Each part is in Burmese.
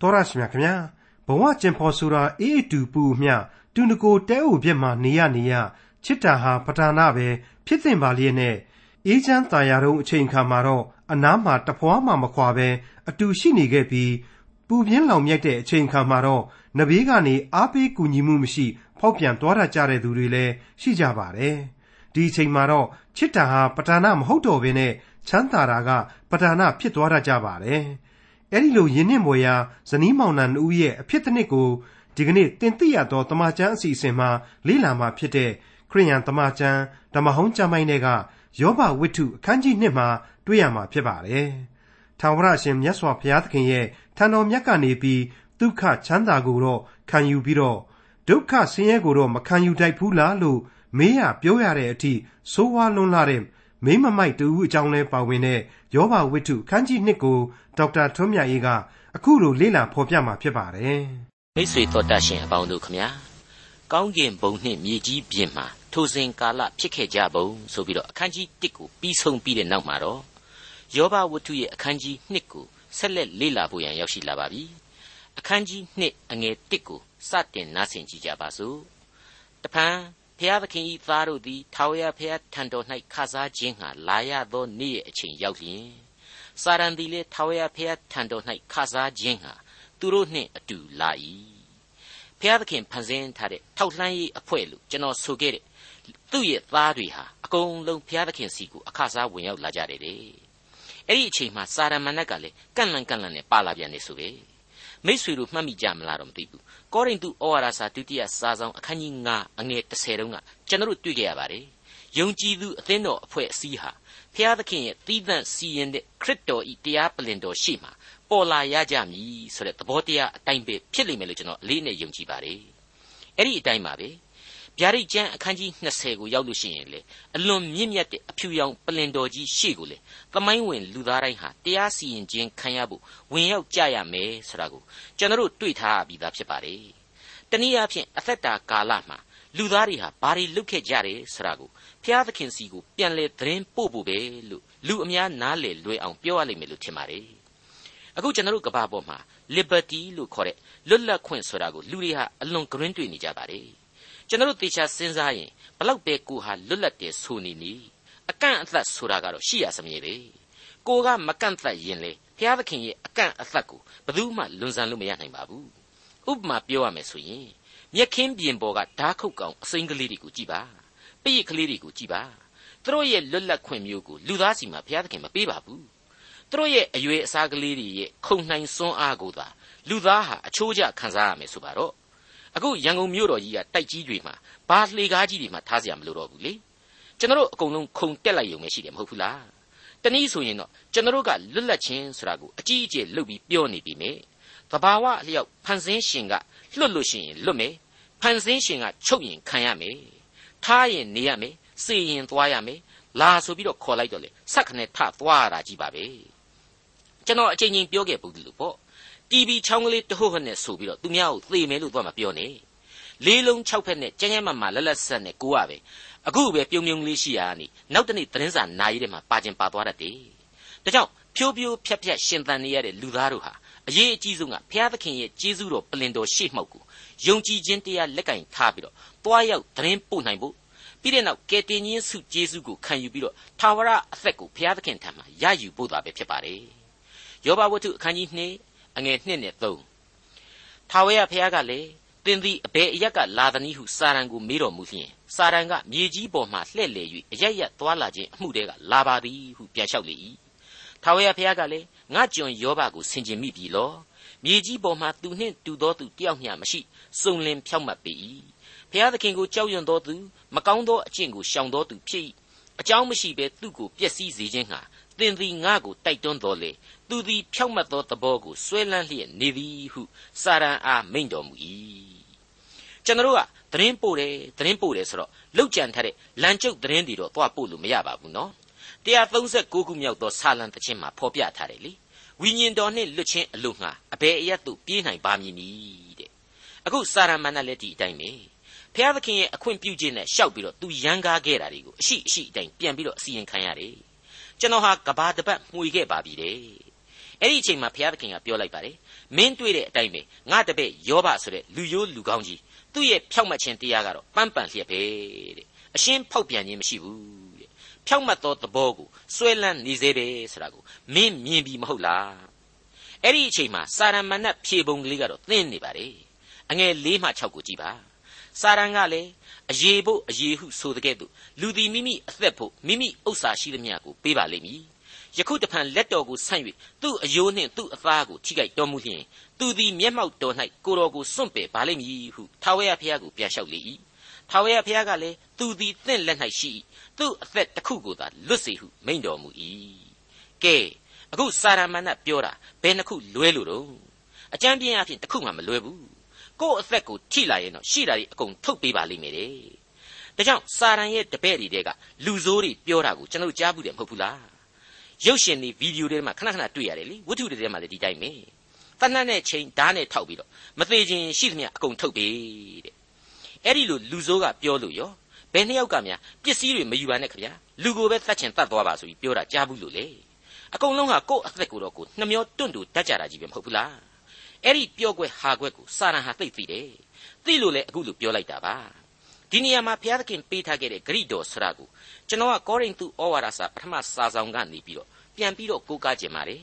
တော်ရရှိမြခင်ဗျာဘဝကျင်ဖို့ဆိုတာအေးတူပူမျှတူနကိုတဲဥပြက်မှာနေရနေရချစ်တာဟာပဌာနာပဲဖြစ်သင့်ပါလျက်နဲ့အေးချမ်းသာယာတော့အချိန်ခါမှာတော့အနားမှာတပွားမှမခွာပဲအတူရှိနေခဲ့ပြီးပူပြင်းလောင်မြက်တဲ့အချိန်ခါမှာတော့နဘေးကနေအားပေးကူညီမှုမရှိ ဖောက်ပြန်သွားတတ်ကြတဲ့သူတွေလည်းရှိကြပါတယ်ဒီအချိန်မှာတော့ချစ်တာဟာပဌာနာမဟုတ်တော့ဘဲနဲ့ချမ်းသာတာကပဌာနာဖြစ်သွားတတ်ကြပါတယ်။ အဲ့ဒီလိုယင်းနှင့်မွေရာဇနီးမောင်နှံဦးရဲ့အဖြစ်တစ်နှစ်ကိုဒီကနေ့တင်ပြရသောတမချန်းအစီအစဉ်မှာလေ့လာမှာဖြစ်တဲ့ခရိယန်တမချန်းဓမ္မဟောင်းကျမ်းပိုင်းတွေကယောဘဝိတ္ထုအခန်းကြီး1မှာတွေ့ရမှာဖြစ်ပါတယ်။ထာဝရရှင်မြတ်စွာဘုရားသခင်ရဲ့ထံတော်မြတ်ကနေပြီးဒုက္ခချမ်းသာကိုတော့ခံယူပြီးတော့ဒုက္ခဆင်းရဲကိုတော့မခံယူတတ်ဘူးလားလို့မေးရပြောရတဲ့အထိဆိုးဝါးလွန်းလာတဲ့ မိမမိုက်တူအကြောင်းလဲပါဝင်တဲ့ယောဘဝိတ္ထုခန်းကြီး1ကိုဒေါက်တာထွန်းမြတ်အေးကအခုလိုလေ့လာဖော်ပြมาဖြစ်ပါတယ်။မိတ်ဆွေတော်တတ်ရှင်အပေါင်းတို့ခမညာကောင်းကင်ဘုံနှင့်မြေကြီးပြင်မှာထိုစဉ်ကာလဖြစ်ခဲ့ကြပုံဆိုပြီးတော့အခန်းကြီး1ကိုပြီးဆုံးပြီးတဲ့နောက်မှာတော့ယောဘဝတ္ထုရဲ့အခန်းကြီး2ကိုဆက်လက်လေ့လာဖို့ရန်ရောက်ရှိလာပါပြီ။အခန်းကြီး2အငယ်1ကိုစတင်နားဆင်ကြကြပါစို့။တဖန် ဖျားသခင်ဤသားတို့သည်ထာဝရဘုရားထံတော်၌ခစားခြင်းငှာလာရသောနေ့ရဲ့အချိန်ရောက်လျင်စာရန်သည်လည်းထာဝရဘုရားထံတော်၌ခစားခြင်းငှာသူတို့နှင့်အတူလာ၏ဘုရားသခင်ဖန်ဆင်းထားတဲ့ထောက်လှမ်းရေးအဖွဲ့လို့ကျွန်တော်ဆိုခဲ့တဲ့သူ့ရဲ့သားတွေဟာအကုန်လုံးဘုရားသခင်စီကိုအခစားဝင်ရောက်လာကြတယ်တဲ့အဲ့ဒီအချိန်မှာစာရမဏတ်ကလည်းကန့်လန့်ကန့်လန့်နဲ့ပါလာပြန်နေဆိုပဲ မိษွေတို့မှတ်မိကြမလားတော့မသိဘူးကောရိန္သုဩဝါဒစာဒုတိယစာဆောင်အခန်းကြီး9အငယ်30တုန်းကကျွန်တော်တို့တွေ့ကြရပါတယ်ယုံကြည်သူအသင်းတော်အဖွဲ့အစည်းဟာဖျားသခင်ရဲ့သီးသန့်စီရင်တဲ့ခရစ်တော်ဤတရားပလင်တော်ရှိမှပေါ်လာရကြမည်ဆိုတဲ့သဘောတရားအတိုင်းပဲဖြစ်လိမ့်မယ်လို့ကျွန်တော်အလေးနဲ့ယုံကြည်ပါတယ်အဲ့ဒီအတိုင်းပါပဲ ဗျာဒိတ်ကျမ်းအခန်းကြီး20ကိုရောက်လို့ရှိရင်လေအလွန်မြင့်မြတ်တဲ့အဖြူရောင်ပလင်တော်ကြီးရှေ့ကိုလေသမိုင်းဝင်လူသားတိုင်းဟာတရားစီရင်ခြင်းခံရဖို့ဝင်ရောက်ကြရမယ်ဆိုတာကိုကျွန်တော်တို့တွေ့ထားပြီးသားဖြစ်ပါတယ်တနည်းအားဖြင့်အသက်တာကာလမှာလူသားတွေဟာဘာတွေလုပ်ခဲ့ကြတယ်ဆိုတာကိုဖျားသခင်စီကိုပြန်လဲသတင်းပို့ဖို့ပဲလို့လူအများနားလေလွယ်အောင်ပြောရလိမ့်မယ်လို့ထင်ပါတယ်အခုကျွန်တော်တို့ကဘာပေါ်မှာ liberty လို့ခေါ်တဲ့လွတ်လပ်ခွင့်ဆိုတာကိုလူတွေဟာအလွန်ကြွင်းတွေ့နေကြပါတယ် ကျွန်တော်တို့သေချာစဉ်းစားရင်ဘလောက်ပဲကိုဟာလွတ်လပ်တယ်ဆိုနေနီအကန့်အသတ်ဆိုတာကတော့ရှိရစမြဲပဲကိုကမကန့်သက်ရင်လေဘုရားသခင်ရဲ့အကန့်အသတ်ကိုဘယ်သူမှလွန်ဆန်လို့မရနိုင်ပါဘူးဥပမာပြောရမယ်ဆိုရင်မြက်ခင်းပြင်ပေါ်ကဓာခုတ်ကောင်အစိမ်းကလေးတွေကိုကြည့်ပါပိရကလေးတွေကိုကြည့်ပါသူတို့ရဲ့လွတ်လပ်ခွင့်မျိုးကိုလူသားစီမှာဘုရားသခင်မပေးပါဘူးသူတို့ရဲ့အရွယ်အစားကလေးတွေရဲ့ခုံနှိုင်စွန်းအားကိုသာလူသားဟာအချိုးကျခံစားရမယ်ဆိုပါတော့ အခုရန်ကုန်မြို့တော်ကြီးကတိုက်ကြီးတွေမှာဘာလှေကားကြီးတွေမှာထားเสียမလို့တော့ဘူးလေကျွန်တော်တို့အကုန်လုံးခုံတက်လိုက်ရုံပဲရှိတယ်မဟုတ်ဘူးလားတနည်းဆိုရင်တော့ကျွန်တော်တို့ကလွတ်လပ်ခြင်းဆိုတာကိုအကြီးအကျယ်လုပ်ပြီးပြောနေပြီမြဲသဘာဝအလျောက်ဖန်ဆင်းရှင်ကလွတ်လို့ရှိရင်လွတ်မယ်ဖန်ဆင်းရှင်ကချုပ်ရင်ခံရမယ်ထားရင်နေရမယ်စေရင်သွားရမယ်လာဆိုပြီးတော့ခေါ်လိုက်တော့လေဆက်ခနဲ့ထသွားရတာကြီးပါပဲကျွန်တော်အချိန်ချင်းပြောခဲ့ဘူးလို့ပေါ့ တီဗီချောင်းကလေးတဟုတ်ဟနဲ့ဆိုပြီးတော့သူများကိုသေမယ်လို့သွားမပြောနဲ့လေးလုံး၆ဖက်နဲ့ကျန်းကျန်းမာမာလက်လက်ဆက်နဲ့ကိုရပဲအခုပဲပြုံပြုံလေးရှိရတာနိနောက်တနေ့သတင်းစာနာရီထဲမှာပါကျင်ပါသွားတတ်တယ်ဒါကြောင့်ဖြိုးဖြိုးဖြက်ဖြက်ရှင်သန်နေရတဲ့လူသားတို့ဟာအရေးအကြီးဆုံးကဘုရားသခင်ရဲ့ကျေးဇူးတော်ပလင်တော်ရှေ့မှောက်ကိုယုံကြည်ခြင်းတရားလက်ကင်ထားပြီးတော့တွားရောက်သတင်းပို့နိုင်ဖို့ပြီးတဲ့နောက်ကယ်တင်ခြင်းစုကျေးဇူးကိုခံယူပြီးတော့ထာဝရအသက်ကိုဘုရားသခင်ထံမှာရယူဖို့သာပဲဖြစ်ပါတယ်ယောဘဝတ္ထုအခန်းကြီး2 အငယ်1နဲ့3ထာဝရဘုရားကလည်းသင်သည်အဘယ်အရက်ကလာသနည်းဟုစာရန်ကိုမေးတော်မူလျင်စာရန်ကမြေကြီးပေါ်မှလှဲ့လေ၍အရရက်သွားလာခြင်းအမှုတဲကလာပါသည်ဟုပြန်လျှောက်လေ၏ထာဝရဘုရားကလည်းငါကြွန်ယောဘကိုဆင်ခြင်မိပြီလောမြေကြီးပေါ်မှာသူနှင့်တူသောသူတယောက်မျှမရှိစုံလင်ဖြောက်မှတ်ပေ၏ဘုရားသခင်ကိုကြောက်ရွံ့သောသူမကောင်းသောအကျင့်ကိုရှောင်သောသူဖြစ်၏အကြောင်းမရှိဘဲသူ့ကိုပျက်စီးစေခြင်းဟာ သင်သည်ငါ့ကိုတိုက်တွန်းတော်လေသူသည်ဖြောက်မှတ်သောသဘောကိုဆွဲလန်းလျက်နေသည်ဟုစာရန်အားမိန့်တော်မူ၏ကျွန်တော်ကသတင်းပို့တယ်သတင်းပို့တယ်ဆိုတော့လောက်ကြံထားတဲ့လမ်းကျုပ်သတင်းတွေတော့သွားပို့လို့မရပါဘူးနော်136ခုမြောက်သောစာလံတခြင်းမှာဖော်ပြထားတယ်လေဝိညာဉ်တော်နှင့်လွတ်ခြင်းအလို့ငှာအဘယ်အရတ်သို့ပြေးနိုင်ပါမည်နည်းတဲ့အခုစာရမဏေလည်းဒီအတိုင်းပဲဖျားသခင်ရဲ့အခွင့်ပြုခြင်းနဲ့ရှောက်ပြီးတော့သူရန်ကားခဲ့တာတွေကိုအရှိအရှိအတိုင်းပြန်ပြီးတော့အစီရင်ခံရတယ် ကျွန်တော်ဟာကဘာတပတ်မှွေခဲ့ပါပြီတဲ့အဲ့ဒီအချိန်မှာဘုရားသခင်ကပြောလိုက်ပါတယ်မင်းတွေ့တဲ့အတိုင်းပဲငါတပည့်ယောဘဆိုတဲ့လူယိုးလူကောင်းကြီးသူ့ရဲ့ဖြောက်မှတ်ခြင်းတရားကတော့ပန်းပန်လျက်ပဲတဲ့အရှင်းဖောက်ပြန်ခြင်းမရှိဘူးတဲ့ဖြောက်မှတ်သောသဘောကိုစွဲလန်းနေစေပဲဆိုတာကိုမင်းမြင်ပြီးမဟုတ်လားအဲ့ဒီအချိန်မှာစာရမဏတ်ဖြေပုံကလေးကတော့သင်နေပါလေအငယ်၄မှ6ကိုကြည့်ပါ စာရန်ကလည်းအရေးဖို့အရေးဟုဆိုတဲ့ကဲ့သို့လူသည်မိမိအသက်ဖို့မိမိဥစ္စာရှိသမျှကိုပေးပါလိမ့်မည်ယခုတဖန်လက်တော်ကိုဆန့်၍သူ့အယိုးနှင့်သူ့အသားကိုထိခိုက်တော်မူလျင်သူသည်မျက်မှောက်တော်၌ကိုတော်ကိုစွန့်ပယ်ပါလိမ့်မည်ဟုထာဝရဘုရားကိုပြန်လျှောက်လေ၏ထာဝရဘုရားကလည်းသူသည်တင့်လက်၌ရှိ၏သူ့အသက်တစ်ခုကိုသာလွတ်စေဟုမိန့်တော်မူ၏ကဲအခုစာရမဏတ်ပြောတာဘယ်နှခုလွဲလို့တော့အကြမ်းပြင်းအဖြစ်တစ်ခုမှမလွဲဘူး ကိုယ့်အသက်ကိုထိလာရင်တော့ရှိတာတွေအကုန်ထုတ်ပေးပါလိမ့်မယ်တဲ့ဒါကြောင့်စာရန်ရဲ့တပည့်တွေတဲကလူဆိုးတွေပြောတာကိုကျွန်တော်ကြားဘူးတယ်မဟုတ်ဘူးလားရုပ်ရှင်တွေဗီဒီယိုတွေမှာခဏခဏတွေ့ရတယ်လေဝတ္ထုတွေထဲမှာလည်းဒီတိုင်းပဲတဏှတ်နဲ့ချိန်ဓာတ်နဲ့ထောက်ပြီးတော့မသေးခြင်းရှိသမျှအကုန်ထုတ်ပေးတဲ့အဲ့ဒီလိုလူဆိုးကပြောလို့ရောဘယ်နှစ်ယောက်ကများပစ္စည်းတွေမယူပါနဲ့ခင်ဗျာလူကိုပဲတတ်ချင်တတ်သွားပါဆိုပြီးပြောတာကြားဘူးလို့လေအကုန်လုံးကကိုယ့်အသက်ကိုတော့ကိုနှမျောတွန့်တူတတ်ကြတာကြီးပဲမဟုတ်ဘူးလား အဲ့ဒီပြောကွက်ဟာကွက်ကိုစာရန်ဟာသိသိတယ်သိလို့လေအခုလိုပြောလိုက်တာပါဒီနေရာမှာဘုရားသခင်ပေးထားခဲ့တဲ့ဂရိတော်ဆရာကိုကျွန်တော်ကကောရိန္သုဩဝါဒစာပထမစာဆောင်ကနေပြီးတော့ပြန်ပြီးတော့ကိုးကားခြင်းပါတယ်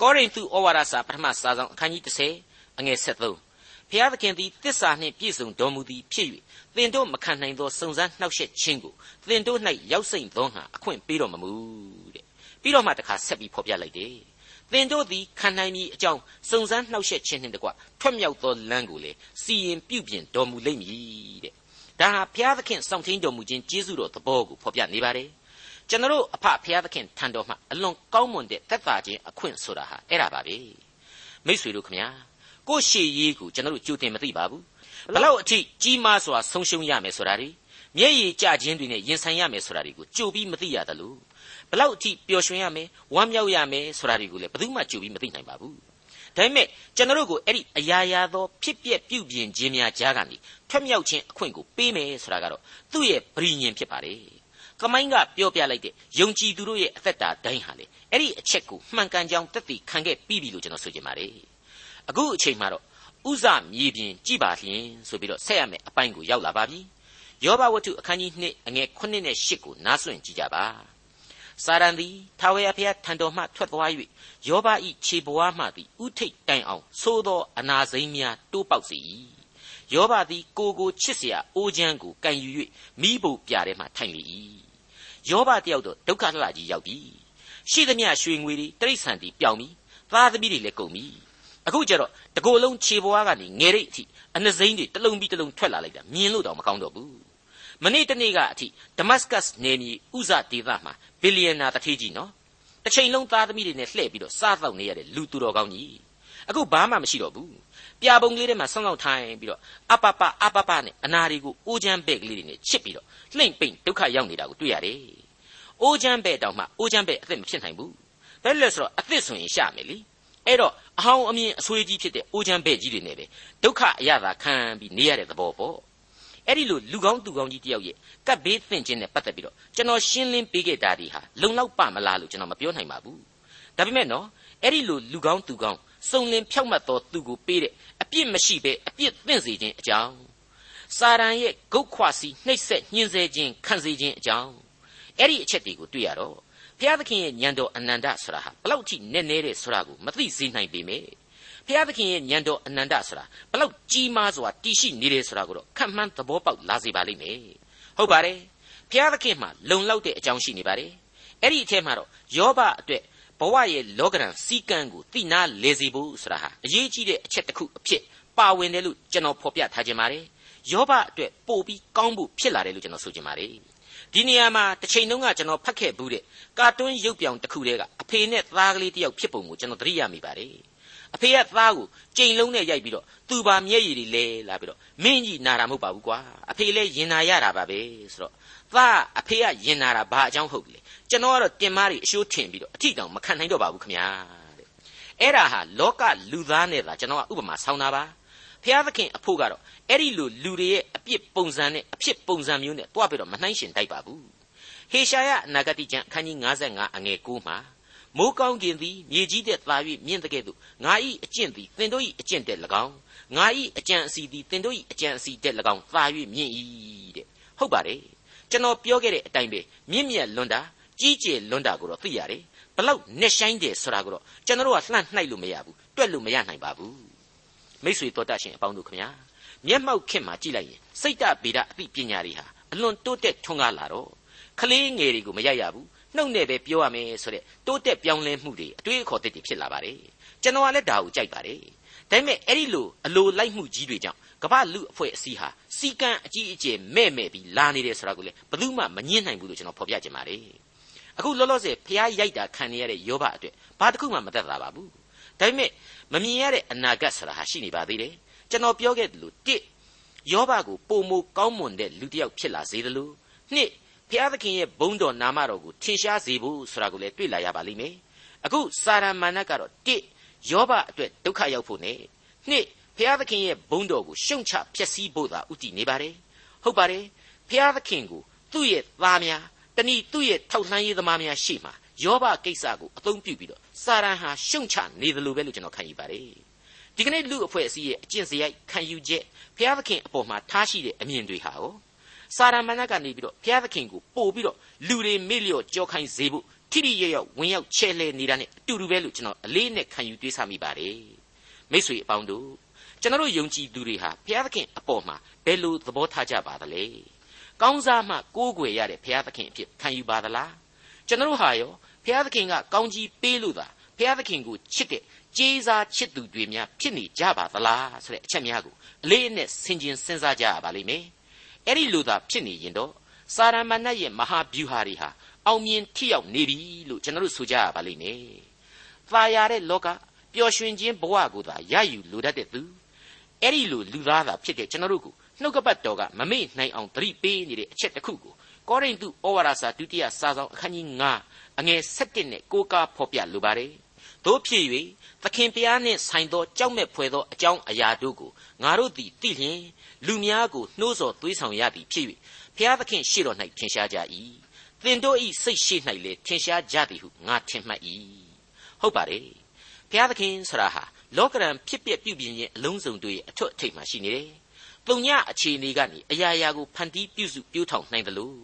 ကောရိန္သုဩဝါဒစာပထမစာဆောင်အခန်းကြီး30အငယ်73ဘုရားသခင်သည်တစ္ဆာနှင့်ပြည့်စုံတော်မူသည်ဖြစ်၍သင်တို့မခံနိုင်သောစုံစမ်းနှောက်ယှက်ခြင်းကိုသင်တို့၌ရောက်စိမ့်သောငါအခွင့်ပေးတော်မမူတဲ့ပြီးတော့မှတခါဆက်ပြီးဖော်ပြလိုက်တယ် သင်တို့သည်ခံနိုင်မည်အကြောင်းစုံစမ်းနှောက်ယှက်ခြင်းနှင့်တကွထွက်မြောက်သောလမ်းကိုလေစီရင်ပြုပြင်တော်မူလိမ့်မည်တဲ့ဒါဟာဘုရားသခင်စောင့်ထိန်တော်မူခြင်းကျေးဇူးတော်သဘောကိုဖော်ပြနေပါတယ်ကျွန်တော်အဖဘုရားသခင်ထံတော်မှာအလွန်ကောင်းမွန်တဲ့သက်သာခြင်းအခွင့်ဆိုတာဟာအဲ့ဒါပါပဲမိษွေတို့ခမညာကိုရှေရေးကိုကျွန်တော်ကြိုတင်မသိပါဘူးဘလောက်အထိကြီးမားစွာဆုံးရှုံးရမယ်ဆိုတာတွေမျက်ရည်ကျခြင်းတွေနဲ့ရင်ဆိုင်ရမယ်ဆိုတာတွေကိုကြိုပြီးမသိရတယ်လို့ ဘလောက်အထိပျော်ရွှင်ရမယ်ဝမ်းမြောက်ရမယ်ဆိုတာတွေကိုလည်းဘယ်သူမှကြိုပြီးမသိနိုင်ပါဘူးဒါပေမဲ့ကျွန်တော်တို့ကိုအဲ့ဒီအရာရာသောဖြစ်ပျက်ပြုပြင်ခြင်းများကြားကနေထွက်မြောက်ခြင်းအခွင့်ကိုပေးမယ်ဆိုတာကတော့သူ့ရဲ့ပရိညင်ဖြစ်ပါတယ်ကမိုင်းကပြောပြလိုက်တဲ့ယုံကြည်သူတို့ရဲ့အသက်တာတိုင်းဟာလေအဲ့ဒီအချက်ကိုမှန်ကန်ကြောင်းတက်တည်ခံခဲ့ပြီးပြီလို့ကျွန်တော်ဆိုချင်ပါတယ်အခုအချိန်မှာတော့ဥဇမြေပြင်ကြည်ပါလျင်ဆိုပြီးတော့ဆက်ရမယ်အပိုင်းကိုရောက်လာပါပြီယောဘဝတ္ထုအခန်းကြီး2အငယ်9နဲ့10ကိုနားဆွင့်ကြည့်ကြပါ စာရန်သည်ထာဝရဘုရားထံတော်မှထွက်သွား၍ယောဘ၏ခြေဘဝမှသည်ဥထိတ်တိုင်အောင်သို့သောအနာစိမ်းများတိုးပေါက်စေ၏ယောဘသည်ကိုကိုချစ်เสียအိုးချမ်းကိုကန်ယူ၍မိဖို့ပြထဲမှထိုင်လေ၏ယောဘတယောက်တော့ဒုက္ခလှကြီးရောက်ပြီရှိသမျှရွှေငွေတွေတိရစ္ဆာန်တွေပျောက်ပြီသားသမီးတွေလည်းကုန်ပြီအခုကျတော့တကိုယ်လုံးခြေဘွားကနေငယ်ရိတ်အထိအနှစိမ့်တွေတလုံးပြီးတလုံးထွက်လာလိုက်တာမြင်လို့တော့မကောင်းတော့ဘူး မနေ့တနေ့ကအထိဒမတ်စကတ်နယ်မြေဥဇဒေသမှာဘီလီယံနာတထေးကြီးနော်တစ်ချိန်လုံးသားသမီးတွေနဲ့လှည့်ပြီးတော့စားတော့နေရတဲ့လူသူတော်ကောင်းကြီးအခုဘာမှမရှိတော့ဘူးပြာပုံကလေးထဲမှာဆောင်းဆောင်းထိုင်ပြီးတော့အပပအပပနဲ့အနာတွေကိုအိုးချမ်းပဲ့ကလေးတွေနဲ့ချစ်ပြီးတော့လှိမ့်ပိန်ဒုက္ခရောက်နေတာကိုတွေ့ရတယ်။အိုးချမ်းပဲ့တောင်မှအိုးချမ်းပဲ့အသက်မဖြစ်နိုင်ဘူး။ဒါလည်းဆိုတော့အသက်ဆိုရင်ရှာမယ်လေ။အဲ့တော့အဟောင်းအမြင်အဆွေးကြီးဖြစ်တဲ့အိုးချမ်းပဲ့ကြီးတွေနဲ့ပဲဒုက္ခအရသာခံပြီးနေရတဲ့သဘောပေါ့။ အဲ့ဒီလိုလူကောင်းသူကောင်းကြီးတယောက်ရဲ့ကပ်ဘေးသင့်ခြင်းနဲ့ပတ်သက်ပြီးတော့ကျွန်တော်ရှင်းလင်းပေးခဲ့တာဒီဟာလုံလောက်ပါမလားလို့ကျွန်တော်မပြောနိုင်ပါဘူး။ဒါပေမဲ့နော်အဲ့ဒီလိုလူကောင်းသူကောင်းစုံလင်ဖြောက်မှတ်သောသူကိုပေးတဲ့အပြစ်မရှိဘဲအပြစ်သင့်စေခြင်းအကြောင်းစာရန်ရဲ့ဂုတ်ခွစီနှိပ်စက်ညှင်းဆဲခြင်းခံစေခြင်းအကြောင်းအဲ့ဒီအချက်တွေကိုတွေ့ရတော့ဘုရားသခင်ရဲ့ညံတော်အနန္တဆိုတာဟာဘလောက်ထိနက်နဲတဲ့ဆိုတာကိုမသိစေနိုင်ပေမဲ့ဘု ရားသခင်ရဲ့ညံတော်အနန္တဆိုတာဘလောက်ကြီးမားစွာတည်ရှိနေတယ်ဆိုတာကိုတော့ခံမှန်းသဘောပေါက်လာစေပါလိမ့်မယ်ဟုတ်ပါတယ်ဘုရားသခင်မှာလုံလောက်တဲ့အကြောင်းရှိနေပါတယ်အဲ့ဒီအထက်မှာတော့ယောဘအတွက်ဘဝရဲ့လောကရန်စီကံကိုသိနာလေစီဖို့ဆိုတာဟာအရေးကြီးတဲ့အချက်တစ်ခုအဖြစ်ပါဝင်တယ်လို့ကျွန်တော်ဖော်ပြထားခြင်းပါတယ်ယောဘအတွက်ပို့ပြီးကောင်းဖို့ဖြစ်လာတယ်လို့ကျွန်တော်ဆိုခြင်းပါတယ်ဒီနေရာမှာတစ်ချိန်လုံးကကျွန်တော်ဖတ်ခဲ့ဘူးတဲ့ကာတွန်းရုပ်ပြောင်တစ်ခုတည်းကအဖေနဲ့သားကလေးတယောက်ဖြစ်ပုံကိုကျွန်တော်သတိရမိပါတယ် အဖေကသားကိုကြိမ်လုံးနဲ့ရိုက်ပြီးတော့သူပါမျက်ရည်တွေလဲလာပြီးတော့မင်းကြီးနာတာမဟုတ်ပါဘူးကွာအဖေလည်းရင်နာရတာပါပဲဆိုတော့သားအဖေကရင်နာတာဘာအကြောင်းဟုတ်လဲကျွန်တော်ကတော့တင်မားတွေအရှိုးထင်ပြီးတော့အထီတောင်မခံနိုင်တော့ပါဘူးခင်ဗျာတဲ့အဲ့ဒါဟာလောကလူသားနဲ့သာကျွန်တော်ကဥပမာဆောင်းတာပါဖျားသခင်အဖို့ကတော့အဲ့ဒီလိုလူတွေရဲ့အပြစ်ပုံစံနဲ့အဖြစ်ပုံစံမျိုးနဲ့တွားပြီးတော့မနှိုင်းရှင်တိုက်ပါဘူးဟေရှာယအနာဂတိကျမ်းအခန်းကြီး55အငယ်9မှာ မိုးကောင်းကင်သည်မြေကြီးတဲ့သာ၍မြင့်တဲ့ကဲ့သို့ငါ၏အကျင့်သည်သင်တို့၏အကျင့်တဲ့၎င်းငါ၏အကြံအစီသည်သင်တို့၏အကြံအစီတဲ့၎င်းသာ၍မြင့်၏တဲ့ဟုတ်ပါတယ်ကျွန်တော်ပြောခဲ့တဲ့အတိုင်းပဲမြင့်မြတ်လွန်းတာကြီးကျယ်လွန်းတာကိုတော့သိရတယ်ဘလောက်နဲ့ဆိုင်တယ်ဆိုတာကိုတော့ကျွန်တော်ကလှမ်းနှိုက်လို့မရဘူးတွက်လို့မရနိုင်ပါဘူးမိတ်ဆွေတော်တတ်ရှင်အပေါင်းတို့ခမညာမျက်မှောက်ခင်မှာကြည့်လိုက်ရင်စိတ်တဗေဒအသိပညာတွေဟာအလွန်တိုးတက်ထွန်းကားလာတော့ကလေးငယ်တွေကိုမရရဘူး နှုတ်နဲ့ပဲပြောရမယ်ဆိုတဲ့တိုးတက်ပြောင်းလဲမှုတွေအတွေးအခေါ်သစ်တွေဖြစ်လာပါတယ်ကျွန်တော်ကလည်းဒါကိုကြိုက်ပါတယ်ဒါပေမဲ့အဲ့ဒီလိုအလိုလိုက်မှုကြီးတွေကြောင့်ကမ္ဘာလူအဖွဲ့အစည်းဟာစီကံအကြီးအကျယ်မဲ့မဲ့ပြီးလာနေတယ်ဆိုတာကိုလေဘယ်သူမှမငင်းနိုင်ဘူးလို့ကျွန်တော်ဖော်ပြချင်ပါတယ်အခုလောလောဆယ်ဖျားရိုက်တာခံနေရတဲ့ယောဘအတွက်ဘာတစ်ခုမှမသက်သာပါဘူးဒါပေမဲ့မမြင်ရတဲ့အနာဂတ်ဆိုတာဟာရှိနေပါသေးတယ်ကျွန်တော်ပြောခဲ့သလိုတစ်ယောဘကိုပုံမကောင်းမွန်တဲ့လူတစ်ယောက်ဖြစ်လာစေတယ်လို့နှစ် ဘုရားသခင်ရဲ့ဘုန်းတော်နာမတော်ကိုထင်ရှားစေဖို့ဆိုတာကိုလည်းတွေ့လာရပါလိမ့်မယ်အခုစာရမဏတ်ကတော့တစ်ယောဘအတွက်ဒုက္ခရောက်ဖို့နဲ့နှစ်ဘုရားသခင်ရဲ့ဘုန်းတော်ကိုရှုံချဖျက်ဆီးဖို့သာဥတည်နေပါတယ်ဟုတ်ပါတယ်ဘုရားသခင်ကိုသူ့ရဲ့သားများတနည်းသူ့ရဲ့ထောက်လှမ်းရေးသမားများရှေ့မှာယောဘကိစ္စကိုအသုံးပြုပြီးတော့စာရန်ဟာရှုံချနေတယ်လို့ပဲလို့ကျွန်တော်ခံယူပါတယ်ဒီကနေ့လူအဖွဲ့အစည်းရဲ့အကျင့်စရိုက်ခံယူချက်ဘုရားသခင်အပေါ်မှာထားရှိတဲ့အမြင်တွေဟာရော စာရမဏေကနေပြီးတော့ဘုရားသခင်ကိုပို့ပြီးတော့လူတွေမေ့လျော့ကြောခိုင်းစေဖို့ထိထိရရဝင်ရောက်ချဲလဲနေတာနဲ့အတူတူပဲလို့ကျွန်တော်အလေးနဲ့ခံယူတွေးဆမိပါတယ်မိတ်ဆွေအပေါင်းတို့ကျွန်တော်ယုံကြည်သူတွေဟာဘုရားသခင်အပေါ်မှာဘယ်လိုသဘောထားကြပါသလဲကောင်းစားမှကိုးကွယ်ရတဲ့ဘုရားသခင်အဖြစ်ခံယူပါသလားကျွန်တော်ဟာရောဘုရားသခင်ကကောင်းကြီးပေးလို့သာဘုရားသခင်ကိုချစ်တဲ့ကျေးစားချစ်သူတွေများဖြစ်နေကြပါသလားဆိုတဲ့အချက်များကိုအလေးအနက်ဆင်ခြင်စဉ်းစားကြရပါလိမ့်မယ် အဲ့ဒီလိုသာဖြစ်နေရင်တော့စာရမဏတ်ရဲ့မဟာဗျူဟာတွေဟာအောင်မြင်ထိရောက်နေပြီလို့ကျွန်တော်တို့ဆိုကြရပါလိမ့်မယ်။သာယာတဲ့လောကပျော်ရွှင်ခြင်းဘဝကိုသာရယူလိုတတ်တဲ့သူအဲ့ဒီလိုလူသားသာဖြစ်တဲ့ကျွန်တော်တို့ကိုနှုတ်ကပတ်တော်ကမမေ့နိုင်အောင်သတိပေးနေတဲ့အချက်တစ်ခုကိုကောရိန္သုဩဝါဒစာဒုတိယစာဆောင်အခန်းကြီး9အငယ်7နဲ့ကိုးကားဖော်ပြလိုပါတယ်။ တို့ဖြစ်၍သခင်ဖျားနှင့်ဆိုင်သောကြောက်မဲ့ဖွယ်သောအကြောင်းအရာတို့ကိုငါတို့သည်သိလျင်လူများကိုနှိုးဆော်သွေးဆောင်ရသည်ဖြစ်၍ဖျားသခင်ရှေ့တော်၌ထင်ရှားကြ၏သင်တို့ဤစိတ်ရှိ၌လေထင်ရှားကြသည်ဟုငါထင်မှတ်၏ဟုတ်ပါတယ်ဘုရားသခင်ဆရာဟာလောကရန်ဖြစ်ပျက်ပြုပြင်ခြင်းအလုံးစုံတို့ရဲ့အထွတ်အထိပ်မှာရှိနေတယ်။တုံညအခြေအနေကနေအရာရာကိုဖန်တီးပြုစုပြောထောင်နိုင်တယ်လို့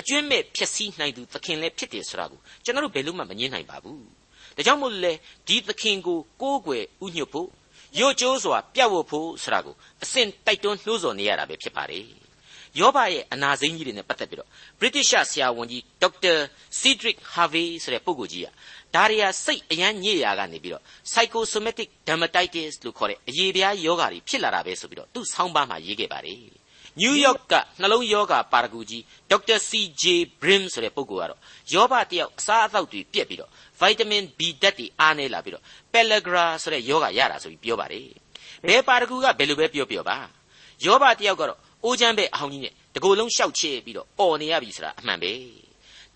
အကျွင့်မဲ့ဖြစ်စည်းနိုင်သူသခင်လည်းဖြစ်တယ်ဆိုတာကိုကျွန်တော်တို့ဘယ်လို့မှမငြင်းနိုင်ပါဘူး။ ဒါကြောင့်မို့လဲဒီသခင်ကိုကိုးကွယ်ဥညွတ်ဖို့ရို့ကျိုးစွာပြတ်ဝတ်ဖို့ဆိုတာကိုအစဉ်တိုက်တွန်းနှိုးဆော်နေရတာပဲဖြစ်ပါတယ်။ယောဘရဲ့အနာစိမ်းကြီးတွေနဲ့ပတ်သက်ပြီးတော့ British ဆရာဝန်ကြီးဒေါက်တာ Cedric Harvey ဆိုတဲ့ပုဂ္ဂိုလ်ကြီးကဒါရီယာစိတ်အယမ်းညစ်ရာကနေပြီးတော့ psychosomatic dermatitis လို့ခေါ်တဲ့အရေပြားယောဂါတွေဖြစ်လာတာပဲဆိုပြီးတော့သူ့ဆောင်းပါးမှာရေးခဲ့ပါတယ် နယူးယောက်ကနှလုံးယောဂါပါရဂူကြီးဒေါက်တာ CJ Brim ဆိုတဲ့ပုဂ္ဂိုလ်ကတော့ယောဘတယောက်အစားအသောက်တွေပြက်ပြီးတော့ vitamin B ဓာတ်တွေအားနေလာပြီးတော့ pellagra ဆိုတဲ့ယောဂါရတာဆိုပြီးပြောပါတယ်ဘယ်ပါရဂူကဘယ်လိုပဲပြောပြောပါယောဘတယောက်ကတော့အိုးချမ်းပဲအဟောင်းကြီးနဲ့တကိုယ်လုံးရှောက်ချဲပြီးတော့អော်နေရပြီဆိုတာအမှန်ပဲ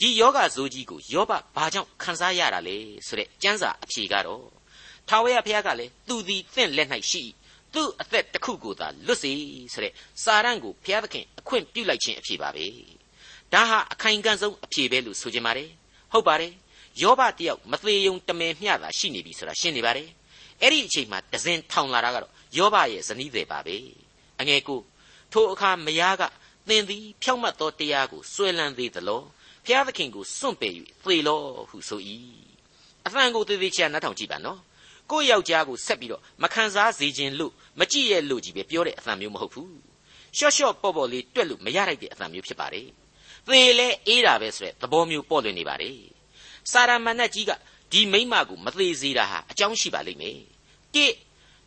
ဒီယောဂဇိုးကြီးကိုယောဘဘာကြောင့်ခံစားရတာလဲဆိုတဲ့ကျမ်းစာအဖြေကတော့ထာဝရဘုရားကလည်းသူသည်သင့်လက်၌ရှိ သူ့အသက်တစ်ခုကိုသာလွတ်စေဆိုတဲ့စာရန်ကိုဘုရားသခင်အခွင့်ပြုလိုက်ခြင်းအဖြေပါပဲဒါဟာအခိုင်အကန့်ဆုံးအဖြေပဲလို့ဆိုချင်ပါတယ်ဟုတ်ပါတယ်ယောဘတယောက်မသေးယုံတမင်မျှတာရှိနေပြီဆိုတာရှင်းနေပါတယ်အဲ့ဒီအချိန်မှာဒဇင်ထောင်လာတာကတော့ယောဘရဲ့ဇနီးတွေပါပဲအငယ်ကိုထိုအခါမယားကသင်သည်ဖြောင့်မတ်သောတရားကိုစွဲလန်းသေးသလောဖျားသခင်ကိုစွန့်ပယ်၍သေလောဟုဆို၏အဖန်ကိုသေသေးချာနှထောင်ကြည့်ပါနော် ကိုယ့်ယောက်ျားကိုဆက်ပြီးတော့မခံစားစေခြင်းလို့မကြည့်ရဲ့လို့ကြီးပဲပြောတဲ့အသံမျိုးမဟုတ်ဘူးရှော့ရှော့ပေါ့ပေါ့လေးတွက်လို့မရလိုက်တဲ့အသံမျိုးဖြစ်ပါတယ်သေလဲအေးတာပဲဆိုတဲ့သဘောမျိုးပေါ့လွင်နေပါတယ်စာရမဏတ်ကြီးကဒီမိမကိုမသေးစေတာဟာအကြောင်းရှိပါလိမ့်မယ်တိ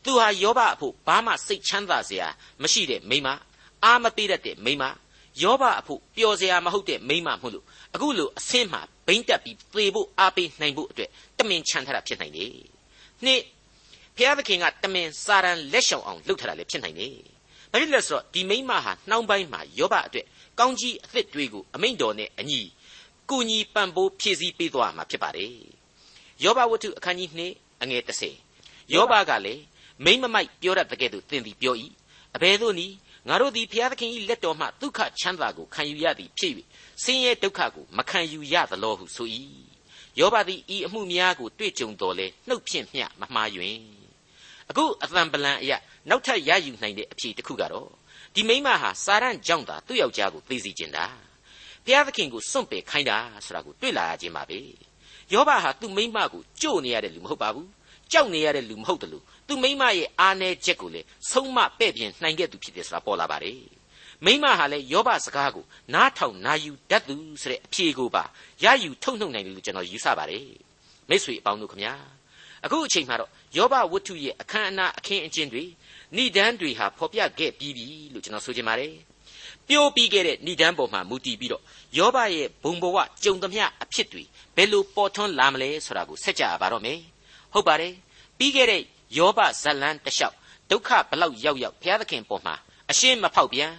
သူဟာယောဘအဖို့ဘာမှစိတ်ချမ်းသာစရာမရှိတဲ့မိမအားမပေးတတ်တဲ့မိမယောဘအဖို့ပျော်စရာမဟုတ်တဲ့မိမမို့လို့အခုလိုအဆင်းမှာဘိမ့်တက်ပြီးသေဖို့အားပေးနိုင်ဖို့အတွက်တမင်ချန်ထားတာဖြစ်နိုင်တယ်။ နှစ်ဘုရားသခင်ကတမင်စာရန်လက်ရှောင်အောင်လုပ်ထားတာလည်းဖြစ်နိုင်တယ်။ဘာဖြစ်လဲဆိုတော့ဒီမိမဟာနှောင်းပိုင်းမှာယောဘအတွက်ကောင်းကြီးအသစ်တွေကိုအမိန့်တော်နဲ့အညီကုညီပံ့ပိုးဖြည့်ဆည်းပေးသွားမှာဖြစ်ပါတယ်။ယောဘဝတ္ထုအခန်းကြီး2အငယ်30ယောဘကလည်းမိမ့်မမိုက်ပြောတတ်တဲ့ကဲ့သို့သင်သည်ပြော၏အဘယ်သို့နည်းငါတို့သည်ဘုရားသခင်၏လက်တော်မှဒုက္ခချမ်းသာကိုခံယူရသည်ဖြစ်၍ဆင်းရဲဒုက္ခကိုမခံယူရသလောဟုဆို၏ ယောဘသည်ဤအမှုများကိုတွေ့ကြုံတော်လဲနှုတ်ဖြင့်မျှမမှားယွင်အခုအသံပလံအရာနောက်ထပ်ရယူနိုင်တဲ့အဖြေတစ်ခုကတော့ဒီမိမဟာစာရန်ကြောင့်သာသူ့ယောက်ျားကိုသိစီကျင်တာဘုရားသခင်ကိုစွန့်ပယ်ခိုင်းတာဆိုတာကိုတွေ့လာရခြင်းပါပဲယောဘဟာသူ့မိမကိုကြို့နေရတဲ့လူမဟုတ်ပါဘူးကြောက်နေရတဲ့လူမဟုတ်တယ်လို့သူမိမရဲ့အာနယ်ချက်ကိုလေဆုံးမပဲ့ပြင်နိုင်ခဲ့သူဖြစ်တယ်ဆိုတာပေါ်လာပါတယ် မိမဟာလည်းယောဘစကားကိုနားထောင်နာယူတတ်သူဆိုတဲ့အဖြေကိုပါရယူထုတ်နှုတ်နိုင်တယ်လို့ကျွန်တော်ယူဆပါတယ်မိတ်ဆွေအပေါင်းတို့ခမညာအခုအချိန်မှာတော့ယောဘဝတ္ထုရဲ့အခမ်းအနားအခင်းအကျင်းတွေဏိဒန်းတွေဟာဖော်ပြခဲ့ပြီးပြီလို့ကျွန်တော်ဆိုချင်ပါတယ်ပြိုးပြီးခဲ့တဲ့ဏိဒန်းပေါ်မှာမူတည်ပြီးတော့ယောဘရဲ့ဘုံဘဝကြုံသမျှအဖြစ်တွေဘယ်လိုပေါ်ထွန်းလာမလဲဆိုတာကိုဆက်ကြရပါတော့မယ်ဟုတ်ပါတယ်ပြီးခဲ့တဲ့ယောဘဇလန်းတလျှောက်ဒုက္ခဘလောက်ရောက်ရောက်ဘုရားသခင်ပေါ်မှာအရှင်းမဖောက်ပြန်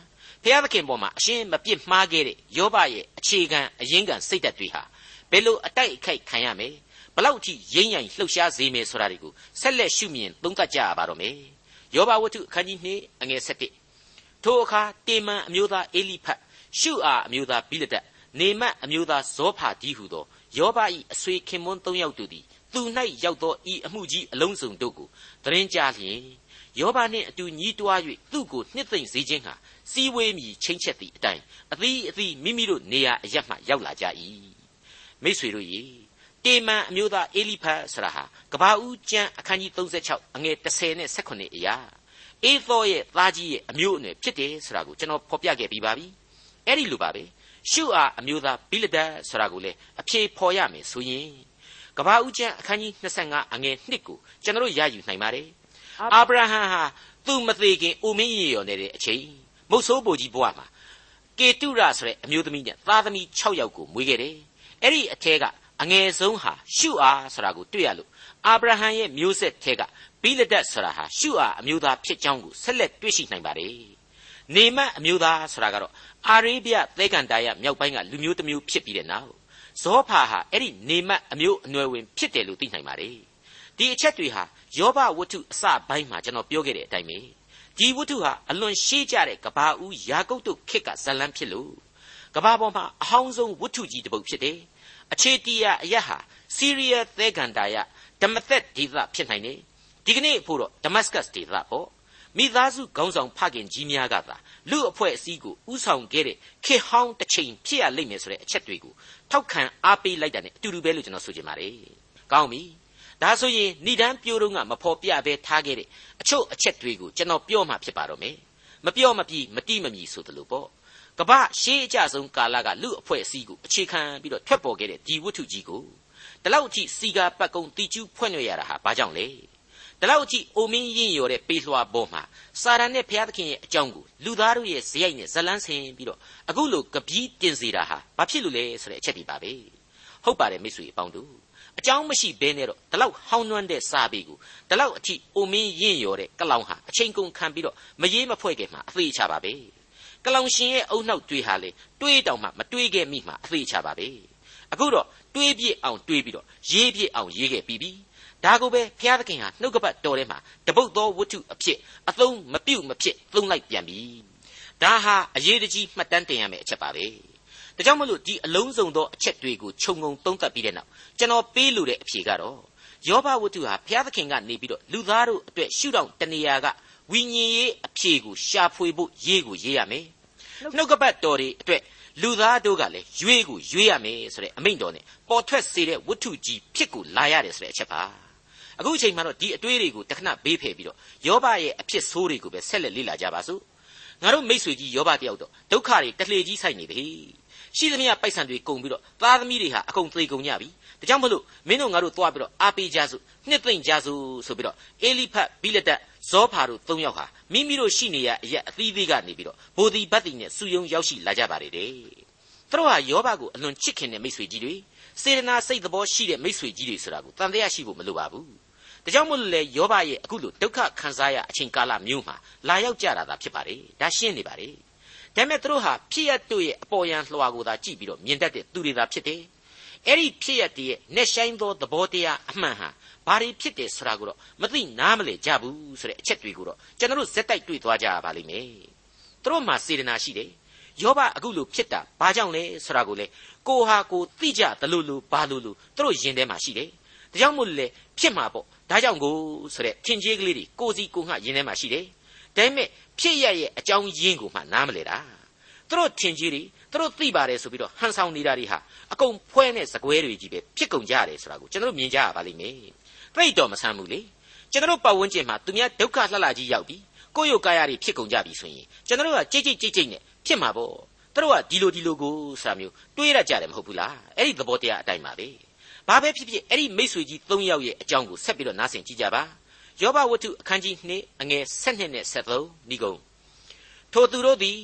ဘုရားသခင်ပေါ်မှာအရှင်းမပြစ်မှားခဲ့တဲ့ယောဘရဲ့အခြေခံအရင်းခံစိတ်ဓာတ်တွေဟာဘယ်လိုအတိုက်အခိုက်ခံရမယ်ဘလောက်ထိရိမ့်ရိုင်လှုပ်ရှားစေမယ်ဆိုတာတွေကိုဆက်လက်ရှုမြင်သုံးသပ်ကြရပါတော့မယ်ယောဘဝတ္ထုအခန်းကြီး2အငယ်7ထိုအခါတေမန်အမျိုးသားအေလိဖတ်ရှုအာအမျိုးသားဘိလဒတ်နေမတ်အမျိုးသားဇောဖာဒီဟုသောယောဘ၏အဆွေခင်မွန်း၃ယောက်တို့သည်သူ၌ရောက်သောဤအမှုကြီးအလုံးစုံတို့ကိုသတင်းကြားလျင် ယောဘနှင့်အတူညီးတွား၍သူ့ကိုနှစ်သိမ့်စေခြင်းဟာစီဝေးမြည်ချင်းချက်သည့်အတိုင်းအသီးအသီးမိမိတို့နေရာအရမှရောက်လာကြ၏မိษွေတို့ရေတေမန်အမျိုးသားအေလိဖတ်ဆရာဟာကဘာဦးကျမ်းအခန်းကြီး36အငယ်30နဲ့18အရာအေသောရဲ့သားကြီးရဲ့အမျိုးအနွယ်ဖြစ်တယ်ဆိုတာကိုကျွန်တော်ဖော်ပြခဲ့ပြီးပါပြီအဲ့ဒီလိုပါပဲရှုအာအမျိုးသားဘိလဒတ်ဆိုတာကိုလည်းအဖြေဖော်ရမယ်ဆိုရင်ကဘာဦးကျမ်းအခန်းကြီး25အငယ်1ကိုကျွန်တော်ရယူနိုင်ပါတယ် အာဗြဟံဟာသူမသေးခင်အိုမင်းရေရော်နေတဲ့အချိန်မုတ်ဆိုးဘိုလ်ကြီးဘဝမှာကေတုရဆိုတဲ့အမျိုးသမီးနဲ့သားသမီး6ယောက်ကိုမွေးခဲ့တယ်အဲ့ဒီအထဲကအငယ်ဆုံးဟာရှုအာဆိုတာကိုတွေ့ရလို့အာဗြဟံရဲ့မျိုးဆက်ထဲကဘိလဒတ်ဆိုတာဟာရှုအာအမျိုးသားဖြစ်ကြောင်းကိုဆက်လက်တွေ့ရှိနိုင်ပါတယ်နေမတ်အမျိုးသားဆိုတာကတော့အာရေဗျသဲကန်တာယမြောက်ပိုင်းကလူမျိုးတစ်မျိုးဖြစ်ပြီးတဲ့နောက်ဇောဖာဟာအဲ့ဒီနေမတ်အမျိုးအနွယ်ဝင်ဖြစ်တယ်လို့သိနိုင်ပါတယ်ဒီအချက်တွေဟာ ယောဘဝတ္ထုအစပိုင်းမှာကျွန်တော်ပြောခဲ့တဲ့အတိုင်းပဲဒီဝတ္ထုဟာအလွန်ရှေးကြတဲ့ကဘာဦးယာကုပ်တို့ခေတ်ကဇလန်းဖြစ်လို့ကဘာပေါ်မှာအဟောင်းဆုံးဝတ္ထုကြီးတစ်ပုဒ်ဖြစ်တယ်အခြေတီးယာအရက်ဟာစီးရီးယားသဲကန်တာယဓမ္မသက်ဒေသဖြစ်နိုင်တယ်ဒီကနေ့ဖို့တော့ဒမတ်စကတ်ဒေသပေါ့မိသားစုခေါင်းဆောင်ဖခင်ကြီးများကသာလူအဖွဲ့အစည်းကိုဥဆောင်ခဲ့တဲ့ခေဟောင်းတစ်ချိန်ဖြစ်ရလိမ့်မယ်ဆိုတဲ့အချက်တွေကိုထောက်ခံအားပေးလိုက်တာ ਨੇ အတူတူပဲလို့ကျွန်တော်ဆိုချင်ပါတယ်။ကောင်းပြီ။ ဒါဆိုရင်ဏိဒန်းပြိုးတော့ကမဖော်ပြဘဲထားခဲ့တဲ့အချို့အချက်တွေကိုကျွန်တော်ပြောမှဖြစ်ပါတော့မယ်။မပြောမပြီးမတိမမီဆိုသလိုပေါ့။ကပ္ပရှေးအကြဆုံးကာလကလူအဖွဲ့အစည်းကိုအခြေခံပြီးတော့ထွက်ပေါ်ခဲ့တဲ့ဒီဝတ္ထုကြီးကိုဒီလောက်အထိစီကာပတ်ကုံတီကျူးဖွင့်ရရတာဟာဘာကြောင့်လဲ။ဒီလောက်အထိအိုမင်းရင်ရော်တဲ့ပေးလွှာပေါ်မှာစာရန်နဲ့ဘုရားသခင်ရဲ့အကြောင်းကိုလူသားတို့ရဲ့ဇယိုက်နဲ့ဇလန်းဆင်ပြီးတော့အခုလိုကပီးတင်စေတာဟာဘာဖြစ်လို့လဲဆိုတဲ့အချက်ဒီပါပဲဟုတ်ပါတယ်မိတ်ဆွေအပေါင်းတို့ အကြောင်းမရှိဘဲနဲ့တော့ဒီလောက်ဟောင်းနှွမ်းတဲ့စာပေကိုဒီလောက်အထိအိုမင်းရင်ရော်တဲ့ကလောင်ဟာအချိန်ကုန်ခံပြီးတော့မရေးမဖွဲ့ခဲ့မှာအသေးချပါပဲကလောင်ရှင်ရဲ့အုံနှောက်တွေးဟာလေတွေးတောင်မှမတွေးခဲ့မိမှာအသေးချပါပဲအခုတော့တွေးပြစ်အောင်တွေးပြီးတော့ရေးပြစ်အောင်ရေးခဲ့ပြီးပြီဒါကိုပဲဘုရားသခင်ဟာနှုတ်ကပတ်တော်ထဲမှာတပုတ်သောဝတ္ထုအဖြစ်အသုံးမပြုတ်မဖြစ်သုံးလိုက်ပြန်ပြီဒါဟာအရေးတကြီးမှတ်တမ်းတင်ရမယ့်အချက်ပါပဲ ဒါကြောင့်မလို့ဒီအလုံးစုံသောအချက်တွေကိုခြုံငုံသုံးသပ်ပြီးတဲ့နောက်ကျွန်တော်ပေးလိုတဲ့အဖြေကတော့ယောဘဝတ္ထုဟာဘုရားသခင်ကနေပြီးတော့လူသားတို့အတွက်ရှုထောင့်တနေရာကဝိညာဉ်ရေးအဖြေကိုရှာဖွေဖို့ရေးကိုရေးရမယ်နှုတ်ကပတ်တော်တွေအတွက်လူသားတို့ကလည်းရွေးကိုရွေးရမယ်ဆိုတဲ့အမိန့်တော်နဲ့ပေါ်ထွက်စေတဲ့ဝတ္ထုကြီးဖြစ်ကိုလာရတယ်ဆိုတဲ့အချက်ပါအခုအချိန်မှတော့ဒီအတွေးတွေကိုတခဏဘေးဖယ်ပြီးတော့ယောဘရဲ့အဖြစ်ဆိုးတွေကိုပဲဆက်လက်လေ့လာကြပါစို့ငါတို့မိษွေကြီးယောဘတယောက်တော့ဒုက္ခတွေတလှေကြီးဆိုင်နေပြီ ရှိသမျှပိုက်ဆံတွေကုန်ပြီးတော့သားသမီးတွေဟာအကုန်သေကုန်ကြပြီဒါကြောင့်မလို့မင်းတို့ငါတို့သွားပြီးတော့အားပေးကြစို့နှစ်သိမ့်ကြစို့ဆိုပြီးတော့အေလိဖတ်ဘိလဒတ်ဇောဖာတို့၃ယောက်ဟာမိမိတို့ရှိနေရအရက်အသီးသေးကနေပြီးတော့ဘိုဒီဘတ်တီနဲ့စုယုံရောက်ရှိလာကြပါလေတဲ့သူတို့ဟာယောဘကိုအလွန်ချစ်ခင်တဲ့မိษွေကြီးတွေစေတနာစိတ်သဘောရှိတဲ့မိษွေကြီးတွေဆိုတာကိုတန်တရားရှိဖို့မလိုပါဘူးဒါကြောင့်မို့လို့လေယောဘရဲ့အခုလိုဒုက္ခခံစားရအချိန်ကာလမျိုးမှာလာရောက်ကြတာသာဖြစ်ပါတယ်ဒါရှင်းနေပါတယ် ဒါပေမဲ့သူတို့ဟာဖြစ်ရတို့ရဲ့အပေါ်ယံလွှာကိုသာကြည့်ပြီးတော့မြင်တတ်တဲ့သူတွေသာဖြစ်တယ်အဲ့ဒီဖြစ်ရတည်းရဲ့နဲ့ဆိုင်သောသဘောတရားအမှန်ဟာဘာတွေဖြစ်တယ်ဆိုတာကိုတော့မသိနားမလည်ကြဘူးဆိုတဲ့အချက်တွေကိုတော့ကျွန်တော်တို့ဇက်တိုက်တွေ့သွားကြရပါလိမ့်မယ်သူတို့မှာစေတနာရှိတယ်ယောဘအခုလိုဖြစ်တာဘာကြောင့်လဲဆိုတာကိုလေကိုဟာကိုသိကြသလိုလိုဘာလိုလိုသူတို့ယင်ထဲမှာရှိတယ်ဒါကြောင့်မို့လေဖြစ်မှာပေါ့ဒါကြောင့်ကိုဆိုတဲ့ထင်ကြီးကလေးတွေကိုစီကိုငှယင်ထဲမှာရှိတယ် ဒါပေမဲ့ဖြစ်ရရဲ့အကြောင်းရင်းကိုမှနားမလဲတာသူတို့ထင်ကြီးတွေသူတို့သိပါတယ်ဆိုပြီးတော့ဟန်ဆောင်နေတာတွေဟာအကုန်ဖွဲနဲ့စကွဲတွေကြီးပဲဖြစ်ကုန်ကြရတယ်ဆိုတာကိုကျွန်တော်မြင်ကြရပါလိမ့်မယ်ပြိတ်တော်မဆန်းဘူးလေကျွန်တော်ပတ်ဝန်းကျင်မှာသူများဒုက္ခလှလှကြီးရောက်ပြီးကိုယ့်ရုပ်ကာယတွေဖြစ်ကုန်ကြပြီဆိုရင်ကျွန်တော်ကကြိတ်ကြိတ်ကြိတ်ကြိတ်နဲ့ဖြစ်မှာပေါ့သူတို့ကဒီလိုဒီလိုကိုဆိုတာမျိုးတွေးရကြတယ်မဟုတ်ဘူးလားအဲ့ဒီသဘောတရားအတိုင်းပါပဲဘာပဲဖြစ်ဖြစ်အဲ့ဒီမိษွေကြီး၃ယောက်ရဲ့အကြောင်းကိုဆက်ပြီးတော့နားဆင်ကြည့်ကြပါ ယောဘဝတ္ထုအခန်းကြီး2အငယ်7နဲ့73ဏိကုံထိုသူတို့သည်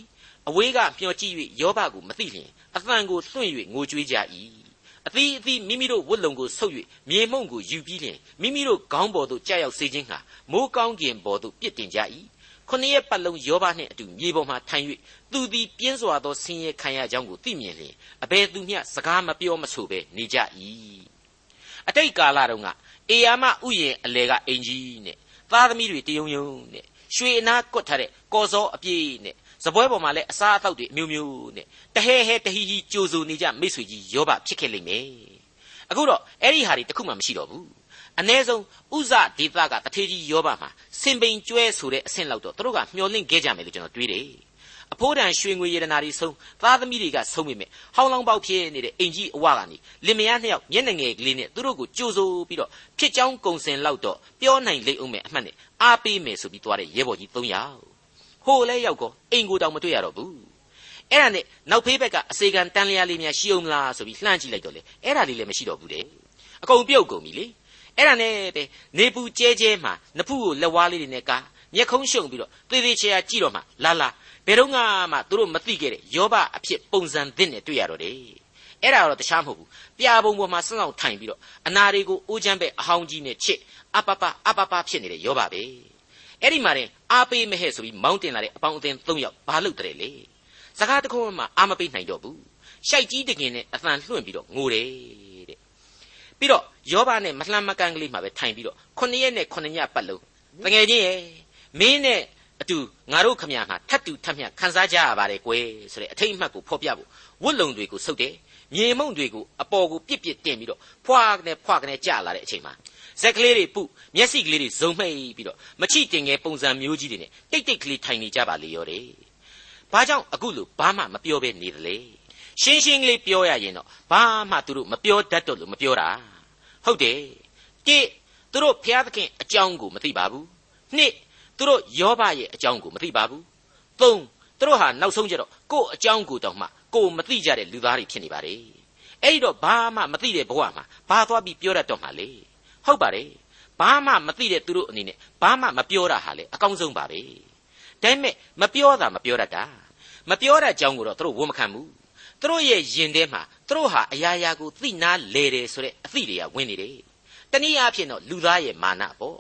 အဝေးကမျှော်ကြည့်၍ယောဘကိုမသိလျင်အသံကိုလွှင့်၍ငိုကြွေးကြ၏အသီးအသီးမိမိတို့ဝတ်လုံကိုဆုပ်၍မြေမှုန့်ကိုယူပြီးလျင်မိမိတို့ခေါင်းပေါ်သို့ကြာရောက်စေခြင်းဟာမိုးကောင်းကင်ပေါ်သို့ပြစ်တင်ကြ၏ခုနှစ်ရက်ပတ်လုံးယောဘနှင့်အတူမြေပေါ်မှထိုင်၍သူသည်ပြင်းစွာသောဆင်းရဲခံရကြောင်းကိုသိမြင်လျင်အဘယ်သူမျှစကားမပြောမဆိုဘဲနေကြ၏အတိတ်ကာလတုန်းက အေယာမဥယျင်အလဲကအင်ကြီးနဲ့သားသမီးတွေတယုံယုံနဲ့ရွှေအနာကွတ်ထားတဲ့ကော်စောအပြည့်နဲ့စပွဲပေါ်မှာလည်းအစားအသောက်တွေအမျိုးမျိုးနဲ့တဟဲဟဲတဟီဟီကြိုဆိုနေကြမိတ်ဆွေကြီးယောဘဖြစ်ခဲ့လိမ့်မယ်အခုတော့အဲ့ဒီဟာတွေတခုမှမရှိတော့ဘူးအ ਨੇ ဆုံးဥဇဒေသကတထေကြီးယောဘမှာစင်ပိန်ကျွဲဆိုတဲ့အဆင့်လောက်တော့သူတို့ကမျောလင့်ခဲ့ကြမယ်လို့ကျွန်တော်တွေးတယ် အဖိုးတန်ရွှေငွေရတနာတွေဆုံးသားသမီးတွေကဆုံးမိမယ်ဟောင်းလောင်းပေါက်ဖြစ်နေတဲ့အင်ကြီးအဝကနေလင်မယားနှစ်ယောက်မျက်နှာငယ်ကလေးနဲ့သူတို့ကိုကြိုဆိုပြီးတော့ဖြစ်ချောင်းကုံစင်လောက်တော့ပြောနိုင်လိမ့်အောင်မယ်အမှတ်နဲ့အားပေးမယ်ဆိုပြီးသွားတဲ့ရဲဘော်ကြီး၃ယောက်ဟိုလဲရောက်ကောအိမ်ကိုတောင်မတွေ့ရတော့ဘူးအဲ့ဒါနဲ့နောက်ဖေးဘက်ကအစေခံတန်လျာလေးများရှိအောင်မလားဆိုပြီးလှမ်းကြည့်လိုက်တော့လေအဲ့ဒါလေးလည်းမရှိတော့ဘူးတဲ့အကုန်ပြုတ်ကုန်ပြီလေအဲ့ဒါနဲ့ပဲနေပူကျဲကျဲမှာနဖူးကိုလက်ဝါးလေးတွေနဲ့ကာမျက်ခုံးရှုံပြီးတော့သေသေးချာချာကြည့်တော့မှလာလာ ဘယ်တော့မှသူတို့မသိခဲ့တဲ့ယောဘအဖြစ်ပုံစံသစ်နဲ့တွေ့ရတော့တယ်အဲ့ဒါတော့တခြားမဟုတ်ဘူးပြာပုံပေါ်မှာစောင့်ဆောင်ထိုင်ပြီးတော့အနာတွေကိုအိုးချမ်းပဲအဟောင်းကြီးနဲ့ချစ်အပပအပပဖြစ်နေတဲ့ယောဘပဲအဲ့ဒီမှာတင်အားပေးမဟဲ့ဆိုပြီးမောင်းတင်လာတဲ့အပေါင်းအသင်း၃ယောက်ဘာလုပ်တယ်လဲစကားတခုမှအာမပေးနိုင်တော့ဘူးရှိုက်ကြီးတကင်နဲ့အသံလွှင့်ပြီးတော့ငိုတယ်တဲ့ပြီးတော့ယောဘနဲ့မလှမ်းမကန်းကလေးမှာပဲထိုင်ပြီးတော့ခုနှစ်ရက်နဲ့ခုနှစ်ညပတ်လုံးတကယ်ချင်းရဲ့မင်းနဲ့ အတူငါတို့ခမညာဟာထတ်တူထတ်မြခံစားကြရပါတယ်ကွယ်ဆိုတဲ့အထိတ်အမှတ်ကိုဖော်ပြဖို့ဝတ်လုံတွေကိုစုပ်တယ်မြေမုံတွေကိုအပေါ်ကိုပြစ်ပြစ်တင်ပြီးတော့ဖွာကနေဖွာကနေကြာလာတဲ့အချိန်မှာဇက်ကလေးတွေပုမျက်စိကလေးတွေဇုံမှိတ်ပြီးတော့မချိတင်ငယ်ပုံစံမျိုးကြီးတွေနဲ့တိတ်တိတ်ကလေးထိုင်နေကြပါလေရောတယ်။ဘာကြောင့်အခုလို့ဘာမှမပြောဘဲနေသလဲ။ရှင်းရှင်းကလေးပြောရရင်တော့ဘာမှသူတို့မပြောတတ်တော့လို့မပြောတာ။ဟုတ်တယ်။တိသူတို့ဖျားသခင်အကြောင်းကိုမသိပါဘူး။နှစ် သူတို့ယောဘရဲ့အကြောင်းကိုမသိပါဘူး။သုံးသူတို့ဟာနောက်ဆုံးကျတော့ကို့အကြောင်းကိုတောင်မှကိုမသိကြတဲ့လူသားတွေဖြစ်နေပါလေ။အဲ့ဒီတော့ဘာမှမသိတဲ့ဘဝမှာဘာသွားပြီးပြောတတ်တော့မှလေ။ဟုတ်ပါတယ်ဘာမှမသိတဲ့သူတို့အနေနဲ့ဘာမှမပြောတာဟာလေအကောင်းဆုံးပါပဲဒါပေမဲ့မပြောတာမပြောတတ်တာမပြောတဲ့အကြောင်းကိုတော့သူတို့ဝန်မခံဘူးသူတို့ရဲ့ယင်ထဲမှာသူတို့ဟာအရာရာကိုသိနာလေတယ်ဆိုတဲ့အသိတွေကဝင်နေတယ်တနည်းအားဖြင့်တော့လူသားရဲ့မာနပေါ့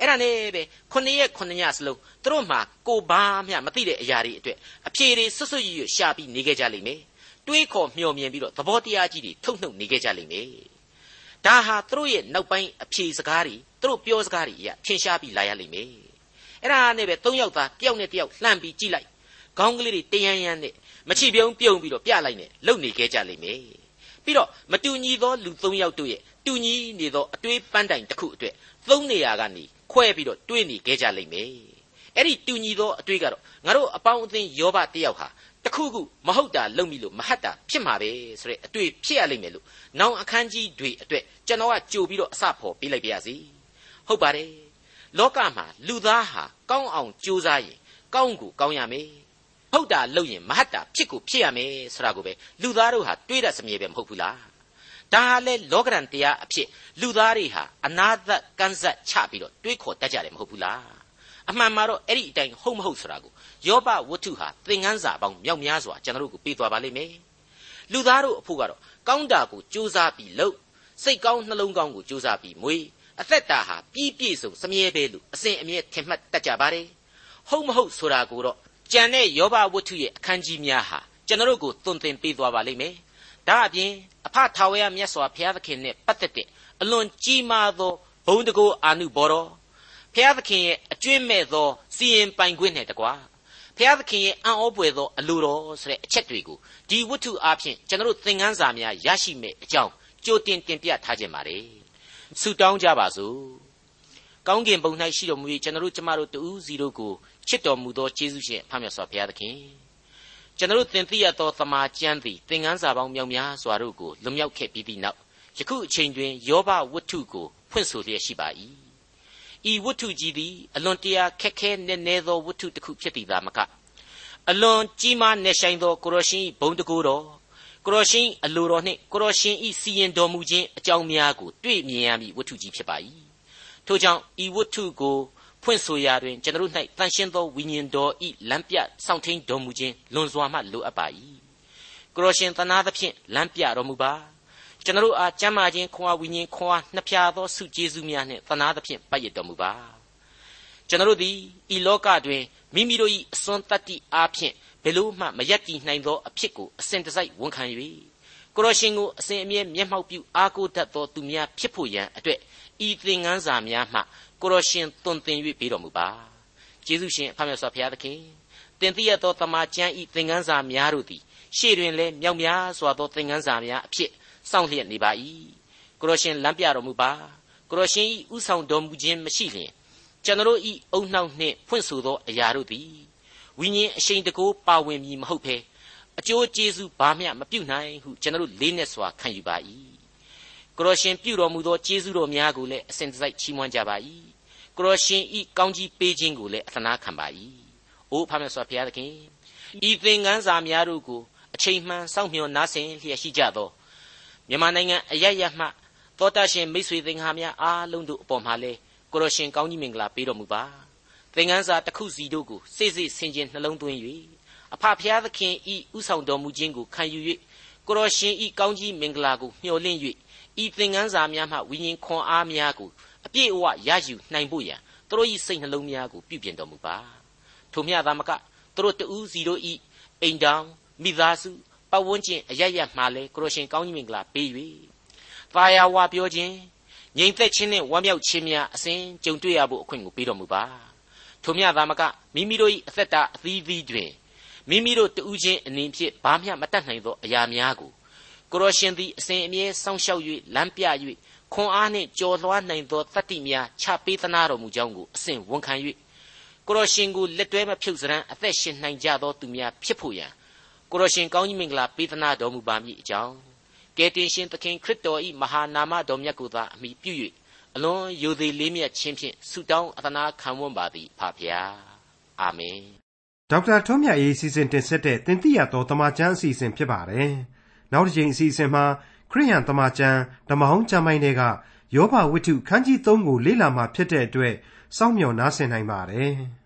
အဲ့ဒါနဲ့ပဲခုနှစ်ရက်ခုနှစ်ညစလုံးသူတို့မှာကိုဘာမှမသိတဲ့အရာတွေအတွက်အဖြေတွေဆွတ်ဆွတ်ရွရွရှာပြီးနေခဲ့ကြလိမ့်မယ်တွေးခေါ်မျှော်မြင်ပြီးတော့သဘောတရားကြီးတွေထုတ်နှုတ်နေခဲ့ကြလိမ့်မယ်ဒါဟာသူတို့ရဲ့နောက်ပိုင်းအဖြေစကားတွေသူတို့ပြောစကားတွေအရထင်ရှားပြီးလာရလိမ့်မယ်အဲ့ဒါနဲ့ပဲ၃ယောက်သားတယောက်နဲ့တယောက်လှမ်းပြီးကြည့်လိုက်ခေါင်းကလေးတွေတယန်းယန်းနဲ့မချီပြုံးပြုံးပြီးတော့ပြလိုက်နဲ့လုံနေခဲ့ကြလိမ့်မယ်ပြီးတော့မတူညီသောလူ၃ယောက်တို့ရဲ့တူညီနေသောအတွေးပန်းတိုင်တစ်ခုအတွက်သုံးနေရာကနေ ခွဲပြီးတော့တွေးနေခဲ့ကြလိမ့်မယ်အဲ့ဒီတူညီသောအတွေးကတော့ငါတို့အပေါင်းအသင်းယောဘတယောက်ဟာတခုခုမဟုတ်တာလုပ်မိလို့မဟတ်တာဖြစ်မှာပဲဆိုတဲ့အတွေ့ဖြစ်ရလိမ့်မယ်လို့နောင်အခန်းကြီးတွေအတွက်ကျွန်တော်ကကြိုပြီးတော့အစဖော်ပေးလိုက်ပါရစေဟုတ်ပါတယ်လောကမှာလူသားဟာကောင်းအောင်ကြိုးစားရင်ကောင်းကိုကောင်းရမယ်ဟုတ်တာလုပ်ရင်မဟတ်တာဖြစ်ကိုဖြစ်ရမယ်ဆိုတာကိုပဲလူသားတို့ဟာတွေးတတ်စမြဲပဲမဟုတ်ဘူးလား ဒါဟာလေလောကရန်တရားအဖြစ်လူသားတွေဟာအနာသက်ကန်းဆက်ချပြီးတော့တွေးခေါ်တတ်ကြတယ်မဟုတ်ဘူးလားအမှန်မှာတော့အဲ့ဒီအတိုင်းဟုတ်မဟုတ်ဆိုတာကိုယောဘဝတ္ထုဟာသင်ခန်းစာပေါင်းမြောက်များစွာကျွန်တော်တို့ကိုပေးသွားပါလိမ့်မယ်လူသားတို့အဖို့ကတော့ကောင်းတာကိုကြိုးစားပြီးလုပ်စိတ်ကောင်းနှလုံးကောင်းကိုကြိုးစားပြီးမွေးအသက်တာဟာပြည့်ပြည့်စုံစမြဲပဲလို့အစဉ်အမြဲထင်မှတ်တတ်ကြပါတယ်ဟုတ်မဟုတ်ဆိုတာကိုတော့ကြံတဲ့ယောဘဝတ္ထုရဲ့အခန်းကြီးများဟာကျွန်တော်တို့ကိုသွန်သင်ပေးသွားပါလိမ့်မယ် ဒါအပြင်အဖထာဝရမြတ်စွာဘုရားသခင်နဲ့ပတ်သက်တဲ့အလွန်ကြီးမားသောဘုံတကောအာနုဘော်တော်ဘုရားသခင်ရဲ့အကျွင့်မဲ့သောစီရင်ပိုင်ခွင့်နဲ့တကွာဘုရားသခင်ရဲ့အံ့ဩပွေသောအလိုတော်ဆိုတဲ့အချက်တွေကိုဒီဝတ္ထုအားဖြင့်ကျွန်တော်တို့သင်ခန်းစာများရရှိမဲ့အကြောင်းကြိုတင်တင်ပြထားခြင်းပါတယ်ဆုတောင်းကြပါစို့ကောင်းကင်ဘုံ၌ရှိတော်မူ၍ကျွန်တော်တို့ကျမတို့တူးစီတို့ကိုချစ်တော်မူသောယေရှုရှင်ဖခင်ဆောဘုရားသခင် ကျွန်တော်တို့သင်သိရသောသမာကျမ်းသည်သင်ခန်းစာပေါင်းမြောက်များစွာတို့ကိုလွန်မြောက်ခဲ့ပြီးသည့်နောက်ယခုအချိန်တွင်ယောဘဝတ္ထုကိုဖွင့်ဆိုလျက်ရှိပါ၏ဤဝတ္ထုကြီးသည်အလွန်တရာခက်ခဲနက်နဲသောဝတ္ထုတစ်ခုဖြစ်သည်သာမကအလွန်ကြီးမားနေဆိုင်သောကိုရရှင်ဘုံတကူတော်ကိုရရှင်အလိုတော်နှင့်ကိုရရှင်ဤစီရင်တော်မူခြင်းအကြောင်းများကိုတွေ့မြင်ရမည်ဝတ္ထုကြီးဖြစ်ပါ၏ထို့ကြောင့်ဤဝတ္ထုကို ဖွင့်ဆိုရာတွင်ကျွန်တော်၌တန်ရှင်းသောဝိညာဉ်တော်ဤလမ်းပြစောင့်ထိန်တော်မူခြင်းလွန်စွာမှလိုအပ်ပါ၏ကိုရရှင်သနာသဖြင့်လမ်းပြတော်မူပါကျွန်တော်အားကျမ်းမာခြင်းခွန်အားဝိညာဉ်ခွန်အားနှစ်ဖြာသောဆုကျေးဇူးများနှင့်သနာသဖြင့်ပတ်ရတော်မူပါကျွန်တော်သည်ဤလောကတွင်မိမိတို့၏အစွမ်းတတ္တိအားဖြင့်ဘယ်လို့မှမယက်တည်နိုင်သောအဖြစ်ကိုအစဉ်တစိုက်ဝန်ခံ၍ကိုရရှင်ကိုအစဉ်အမြဲမျက်မှောက်ပြုအားကိုးတတ်သောသူများဖြစ်ဖို့ရန်အတွက်ဤသင်ခန်းစာများမှ ကိုရရှင်သွန်သင်၍ပေးတော်မူပါကျေးဇူးရှင်အဖမြတ်စွာဘုရားသခင်တင်သိရသောတမန်ကျမ်းဤသင်ခန်းစာများတို့သည်ရှေ့တွင်လည်းမြောက်များစွာသောသင်ခန်းစာများအဖြစ်စောင့်လျက်နေပါ၏ကိုရရှင်လမ်းပြတော်မူပါကိုရရှင်ဤဥဆောင်တော်မူခြင်းမရှိလျင်ကျွန်တော်ဤအုံနှောက်နှင့်ဖွင့်ဆိုသောအရာတို့သည်ဝိညာဉ်အရှိန်တကိုးပါဝင်မည်မဟုတ်ဘဲအကျိုးကျေးဇူးဘာမျှမပြုနိုင်ဟုကျွန်တော်လေးနဲ့စွာခံယူပါ၏ ကိုရရှင်ပြုတော်မူသောကျေးဇူးတော်များကိုလည်းအစဉ်တစိုက်ချီးမွမ်းကြပါ၏ကိုရရှင်ဤကောင်းကြီးပေးခြင်းကိုလည်းအသနာခံပါ၏အိုးဖားမြတ်စွာဘုရားသခင်ဤသင်ခန်းစာများတို့ကိုအချိန်မှန်စောင့်မျှော်နားဆင်လျက်ရှိကြသောမြန်မာနိုင်ငံအရရမှသောတာရှင်မိတ်ဆွေသင်္ဃာများအားလုံးတို့အပေါ်မှာလဲကိုရရှင်ကောင်းကြီးမင်္ဂလာပေးတော်မူပါသင်ခန်းစာတစ်ခုစီတို့ကိုစိတ်စိတ်ဆင်ခြင်နှလုံးသွင်း၍အဖဖျားသခင်ဤဥဆောင်တော်မူခြင်းကိုခံယူ၍ကိုရရှင်ဤကောင်းကြီးမင်္ဂလာကိုမျှော်လင့်၍ ဤသင်ခန်းစာများမှဝိညာဉ်ခွန်အားများကိုအပြည့်အဝရယူနိုင်ဖို့ရန်သူတို့၏စိတ်နှလုံးများကိုပြုပြင်တော်မူပါထို့မြသာမကသူတို့တူးစီတို့ဤအိမ်တောင်မိသားစုပတ်ဝန်းကျင်အရရမှလည်းကိုရရှင်ကောင်းကြီးမင်္ဂလာပေး၍သာယာဝပြောခြင်းငြိမ်သက်ခြင်းနဲ့ဝမ်းမြောက်ခြင်းများအစဉ်ကြုံတွေ့ရဖို့အခွင့်ကိုပေးတော်မူပါထို့မြသာမကမိမိတို့၏အသက်တာအသီးသီးတွင်မိမိတို့တူးချင်းအနေဖြင့်ဘာမျှမတတ်နိုင်သောအရာများကို ကိုရရှင်သည်အစဉ်အမြဲစောင့်ရှောက်၍လမ်းပြ၍ခွန်အားနှင့်ကြော်လွှားနိုင်သောတတ္တိများချပေးသနာတော်မူကြောင်းကိုအစဉ်ဝန်ခံ၍ကိုရရှင်ကိုလက်တွဲမဖြုတ်စရန်အသက်ရှင်နိုင်ကြသောသူများဖြစ်ဖို့ရန်ကိုရရှင်ကောင်းကြီးမင်္ဂလာပေးသနာတော်မူပါမည်အကြောင်းကယ်တင်ရှင်သခင်ခရစ်တော်၏မဟာနာမတော်မြတ်ကိုသာအမိပြု၍အလွန်ယိုသေးလေးမြတ်ခြင်းဖြင့်ဆုတောင်းအသနာခံဝန်ပါသည်ဖဖျားအာမင်ဒေါက်တာထွန်းမြတ်ရေးစီစဉ်တင်ဆက်တဲ့တင်ပြတော်တမချန်းအစီအစဉ်ဖြစ်ပါတယ် နောက်တစ်ချိန်အစီအစဉ်မှာခရိယန်တမချန်းဓမ္မဟောင်းကျမ်းပိုင်းတွေကယောဘဝိတ္ထုခန်းကြီး3ကိုလေ့လာမှဖြစ်တဲ့အတွက်စောင့်မျှော်နားဆင်နိုင်ပါတယ်။